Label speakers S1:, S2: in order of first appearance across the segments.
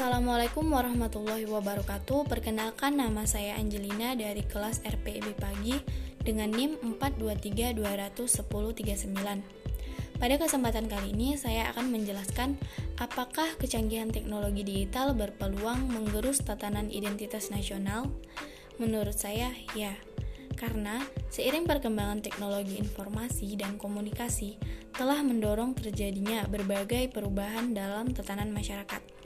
S1: Assalamualaikum warahmatullahi wabarakatuh. Perkenalkan nama saya Angelina dari kelas RPIB pagi dengan NIM 423210139. Pada kesempatan kali ini saya akan menjelaskan apakah kecanggihan teknologi digital berpeluang menggerus tatanan identitas nasional. Menurut saya, ya. Karena seiring perkembangan teknologi informasi dan komunikasi telah mendorong terjadinya berbagai perubahan dalam tatanan masyarakat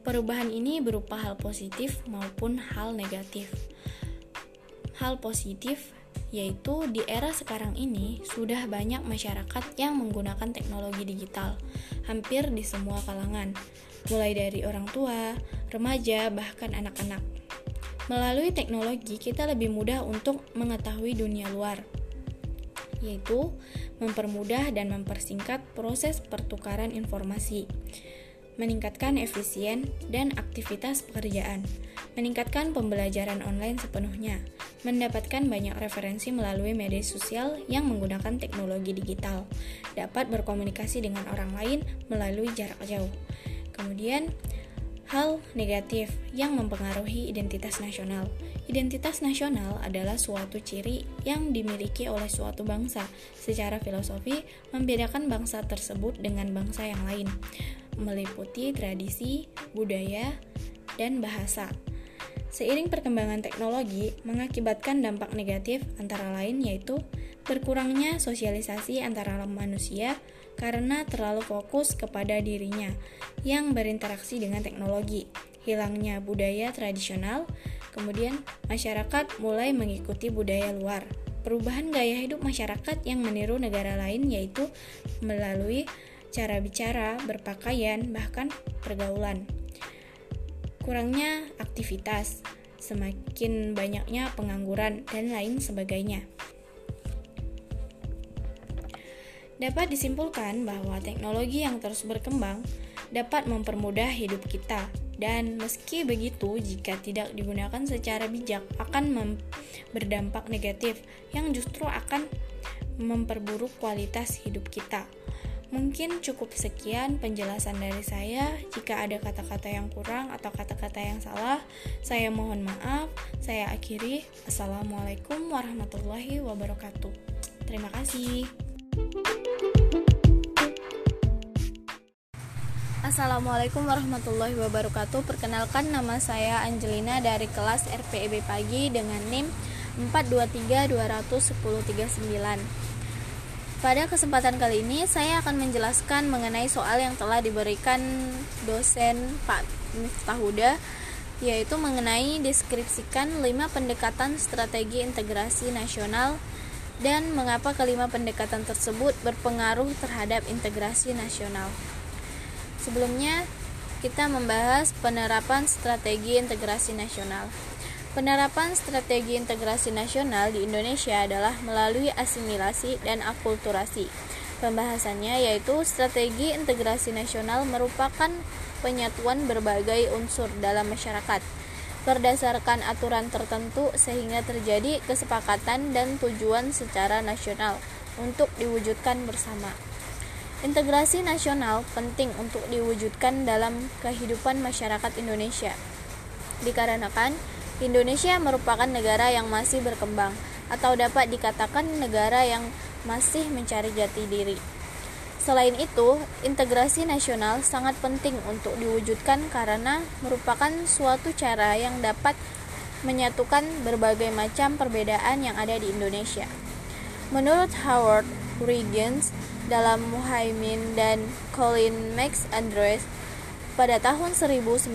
S1: Perubahan ini berupa hal positif maupun hal negatif. Hal positif yaitu di era sekarang ini sudah banyak masyarakat yang menggunakan teknologi digital, hampir di semua kalangan, mulai dari orang tua, remaja, bahkan anak-anak. Melalui teknologi, kita lebih mudah untuk mengetahui dunia luar, yaitu mempermudah dan mempersingkat proses pertukaran informasi meningkatkan efisien dan aktivitas pekerjaan, meningkatkan pembelajaran online sepenuhnya, mendapatkan banyak referensi melalui media sosial yang menggunakan teknologi digital, dapat berkomunikasi dengan orang lain melalui jarak jauh. Kemudian, hal negatif yang mempengaruhi identitas nasional. Identitas nasional adalah suatu ciri yang dimiliki oleh suatu bangsa. Secara filosofi, membedakan bangsa tersebut dengan bangsa yang lain meliputi tradisi, budaya, dan bahasa. Seiring perkembangan teknologi mengakibatkan dampak negatif antara lain yaitu berkurangnya sosialisasi antara manusia karena terlalu fokus kepada dirinya yang berinteraksi dengan teknologi, hilangnya budaya tradisional, kemudian masyarakat mulai mengikuti budaya luar. Perubahan gaya hidup masyarakat yang meniru negara lain yaitu melalui cara bicara, berpakaian, bahkan pergaulan. Kurangnya aktivitas, semakin banyaknya pengangguran, dan lain sebagainya. Dapat disimpulkan bahwa teknologi yang terus berkembang dapat mempermudah hidup kita, dan meski begitu, jika tidak digunakan secara bijak, akan berdampak negatif yang justru akan memperburuk kualitas hidup kita. Mungkin cukup sekian penjelasan dari saya. Jika ada kata-kata yang kurang atau kata-kata yang salah, saya mohon maaf. Saya akhiri. Assalamualaikum warahmatullahi wabarakatuh. Terima kasih. Assalamualaikum warahmatullahi wabarakatuh. Perkenalkan nama saya Angelina dari kelas RPEB pagi dengan NIM 423210139. Pada kesempatan kali ini saya akan menjelaskan mengenai soal yang telah diberikan dosen Pak Miftahuda yaitu mengenai deskripsikan lima pendekatan strategi integrasi nasional dan mengapa kelima pendekatan tersebut berpengaruh terhadap integrasi nasional. Sebelumnya, kita membahas penerapan strategi integrasi nasional. Penerapan strategi integrasi nasional di Indonesia adalah melalui asimilasi dan akulturasi. Pembahasannya yaitu strategi integrasi nasional merupakan penyatuan berbagai unsur dalam masyarakat berdasarkan aturan tertentu sehingga terjadi kesepakatan dan tujuan secara nasional untuk diwujudkan bersama. Integrasi nasional penting untuk diwujudkan dalam kehidupan masyarakat Indonesia. Dikarenakan Indonesia merupakan negara yang masih berkembang atau dapat dikatakan negara yang masih mencari jati diri. Selain itu, integrasi nasional sangat penting untuk diwujudkan karena merupakan suatu cara yang dapat menyatukan berbagai macam perbedaan yang ada di Indonesia. Menurut Howard Huygens dalam Muhaimin dan Colin Max Andrews pada tahun 1995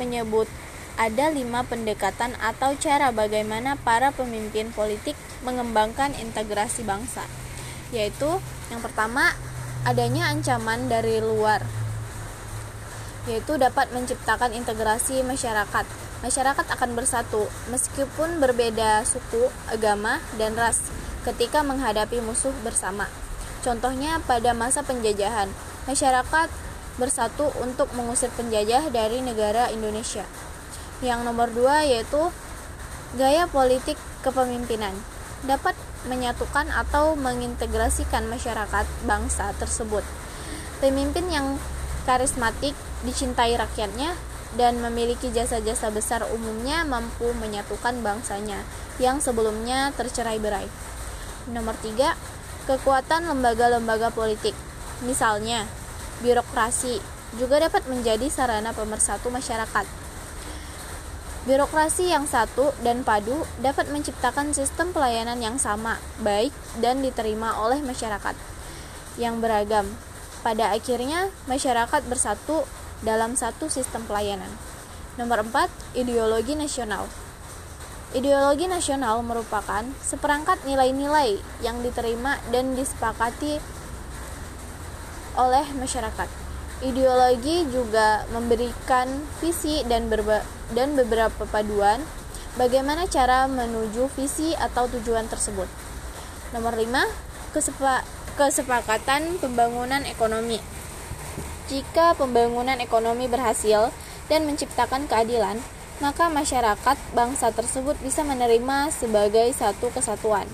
S1: menyebut ada lima pendekatan atau cara bagaimana para pemimpin politik mengembangkan integrasi bangsa, yaitu yang pertama adanya ancaman dari luar, yaitu dapat menciptakan integrasi masyarakat. Masyarakat akan bersatu meskipun berbeda suku, agama, dan ras ketika menghadapi musuh bersama. Contohnya pada masa penjajahan, masyarakat bersatu untuk mengusir penjajah dari negara Indonesia. Yang nomor dua yaitu gaya politik kepemimpinan dapat menyatukan atau mengintegrasikan masyarakat bangsa tersebut. Pemimpin yang karismatik dicintai rakyatnya, dan memiliki jasa-jasa besar umumnya mampu menyatukan bangsanya yang sebelumnya tercerai-berai. Nomor tiga, kekuatan lembaga-lembaga politik. Misalnya, birokrasi juga dapat menjadi sarana pemersatu masyarakat. Birokrasi yang satu dan padu dapat menciptakan sistem pelayanan yang sama, baik, dan diterima oleh masyarakat yang beragam. Pada akhirnya, masyarakat bersatu dalam satu sistem pelayanan. Nomor 4, ideologi nasional. Ideologi nasional merupakan seperangkat nilai-nilai yang diterima dan disepakati oleh masyarakat. Ideologi juga memberikan visi dan, dan beberapa paduan bagaimana cara menuju visi atau tujuan tersebut. Nomor 5, kesepa kesepakatan pembangunan ekonomi. Jika pembangunan ekonomi berhasil dan menciptakan keadilan, maka masyarakat bangsa tersebut bisa menerima sebagai satu kesatuan.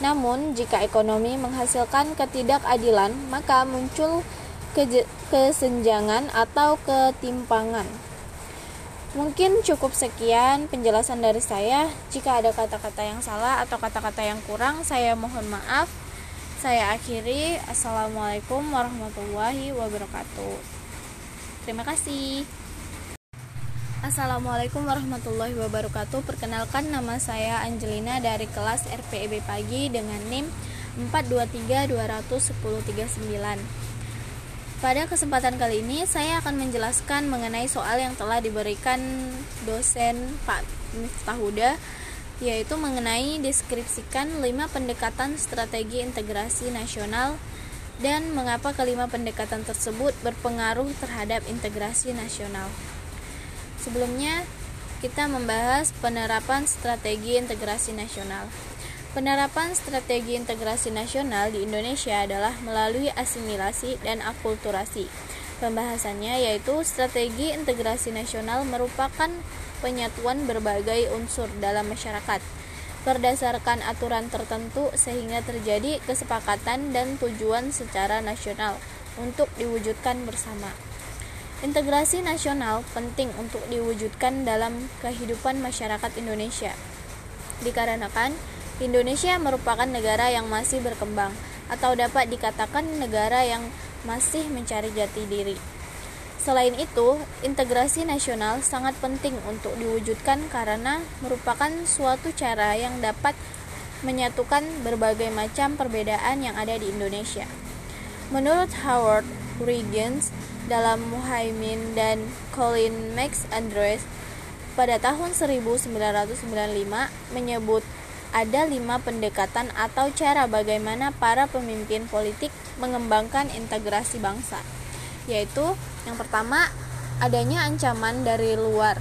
S1: Namun, jika ekonomi menghasilkan ketidakadilan, maka muncul kesenjangan atau ketimpangan. Mungkin cukup sekian penjelasan dari saya. Jika ada kata-kata yang salah atau kata-kata yang kurang, saya mohon maaf. Saya akhiri. Assalamualaikum warahmatullahi wabarakatuh. Terima kasih. Assalamualaikum warahmatullahi wabarakatuh. Perkenalkan nama saya Angelina dari kelas RPEB pagi dengan NIM 4232109. Pada kesempatan kali ini saya akan menjelaskan mengenai soal yang telah diberikan dosen Pak Miftahuda yaitu mengenai deskripsikan 5 pendekatan strategi integrasi nasional dan mengapa kelima pendekatan tersebut berpengaruh terhadap integrasi nasional. Sebelumnya, kita membahas penerapan strategi integrasi nasional. Penerapan strategi integrasi nasional di Indonesia adalah melalui asimilasi dan akulturasi. Pembahasannya yaitu strategi integrasi nasional merupakan penyatuan berbagai unsur dalam masyarakat berdasarkan aturan tertentu sehingga terjadi kesepakatan dan tujuan secara nasional untuk diwujudkan bersama. Integrasi nasional penting untuk diwujudkan dalam kehidupan masyarakat Indonesia. Dikarenakan Indonesia merupakan negara yang masih berkembang atau dapat dikatakan negara yang masih mencari jati diri. Selain itu, integrasi nasional sangat penting untuk diwujudkan karena merupakan suatu cara yang dapat menyatukan berbagai macam perbedaan yang ada di Indonesia. Menurut Howard Huygens dalam Muhaimin dan Colin Max Andrews pada tahun 1995 menyebut ada lima pendekatan atau cara bagaimana para pemimpin politik mengembangkan integrasi bangsa yaitu yang pertama adanya ancaman dari luar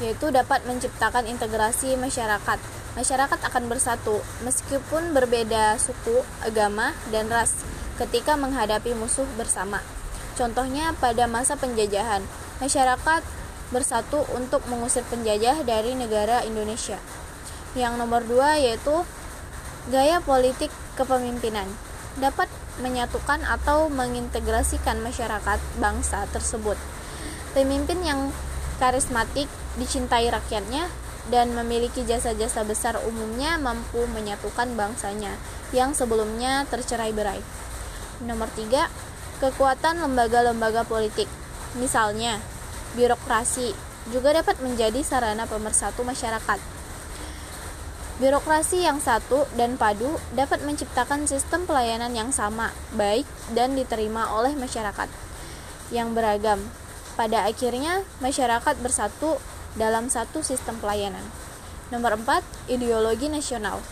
S1: yaitu dapat menciptakan integrasi masyarakat. Masyarakat akan bersatu meskipun berbeda suku, agama, dan ras ketika menghadapi musuh bersama. Contohnya pada masa penjajahan, masyarakat bersatu untuk mengusir penjajah dari negara Indonesia. Yang nomor dua yaitu gaya politik kepemimpinan dapat menyatukan atau mengintegrasikan masyarakat bangsa tersebut. Pemimpin yang karismatik dicintai rakyatnya dan memiliki jasa-jasa besar umumnya mampu menyatukan bangsanya yang sebelumnya tercerai-berai. Nomor tiga, kekuatan lembaga-lembaga politik. Misalnya, birokrasi juga dapat menjadi sarana pemersatu masyarakat Birokrasi yang satu dan padu dapat menciptakan sistem pelayanan yang sama, baik, dan diterima oleh masyarakat yang beragam. Pada akhirnya, masyarakat bersatu dalam satu sistem pelayanan. Nomor 4, ideologi nasional.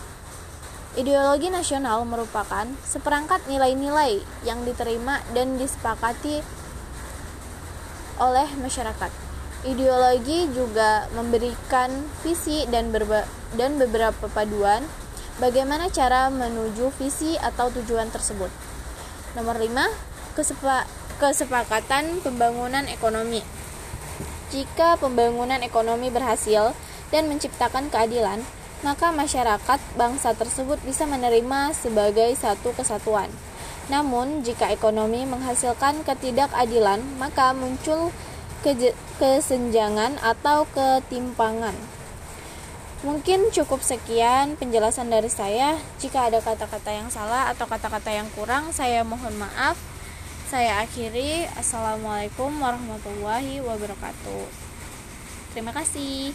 S1: Ideologi nasional merupakan seperangkat nilai-nilai yang diterima dan disepakati oleh masyarakat Ideologi juga memberikan visi dan, dan beberapa paduan bagaimana cara menuju visi atau tujuan tersebut. Nomor 5, kesepa kesepakatan pembangunan ekonomi. Jika pembangunan ekonomi berhasil dan menciptakan keadilan, maka masyarakat bangsa tersebut bisa menerima sebagai satu kesatuan. Namun, jika ekonomi menghasilkan ketidakadilan, maka muncul kesenjangan atau ketimpangan. Mungkin cukup sekian penjelasan dari saya. Jika ada kata-kata yang salah atau kata-kata yang kurang, saya mohon maaf. Saya akhiri. Assalamualaikum warahmatullahi wabarakatuh. Terima kasih.